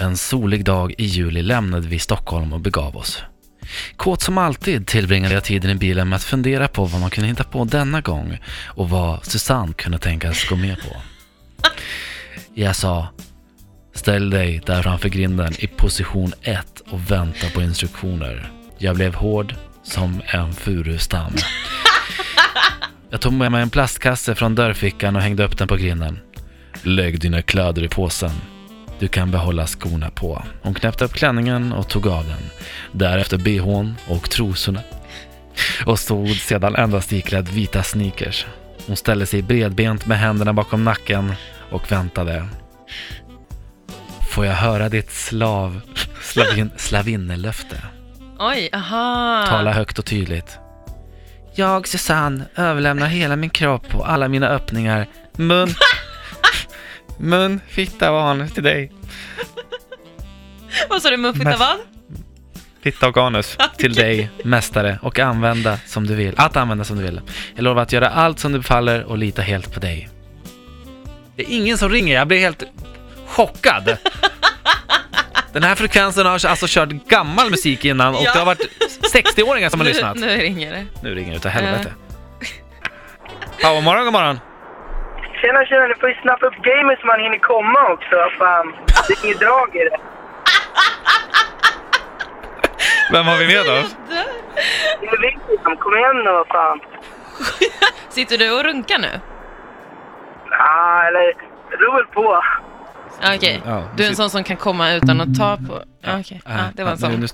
En solig dag i juli lämnade vi Stockholm och begav oss. Kåt som alltid tillbringade jag tiden i bilen med att fundera på vad man kunde hitta på denna gång och vad Susanne kunde tänkas gå med på. Jag sa, ställ dig där framför grinden i position 1 och vänta på instruktioner. Jag blev hård som en furustam. Jag tog med mig en plastkasse från dörrfickan och hängde upp den på grinden. Lägg dina kläder i påsen. Du kan behålla skorna på. Hon knäppte upp klänningen och tog av den. Därefter bhn och trosorna. Och stod sedan endast iklädd vita sneakers. Hon ställde sig bredbent med händerna bakom nacken och väntade. Får jag höra ditt slav... Slavin, slavinnelöfte? Oj, aha. Tala högt och tydligt. Jag, Susanne, överlämnar hela min kropp och alla mina öppningar, mun, mun, fitta anus till dig. Vad sa du, muffitta vad? Fitta och anus till dig, mästare, och använda som du vill. Att använda som du vill. Jag lovar att göra allt som du befaller och lita helt på dig. Det är ingen som ringer, jag blir helt chockad. Den här frekvensen har alltså kört gammal musik innan och Ja. det har varit 60-åringar som har Nu, lyssnat. nu ringer det. Nu ringer det utav helvete. Ja, god morgon, god morgon. Tjena, tjena, ni får ju snappa upp gamet så man hinner komma också. Fan, det är inget drag i det. Vem har vi med oss? Jag vet inte, kom igen nu, vad fan. Sitter du och runkar nu? Ah, eller, det beror väl på. Ja, Okej, Ja, du är en sån som kan komma utan att ta på... Ja, Okej, ja, det var en sån.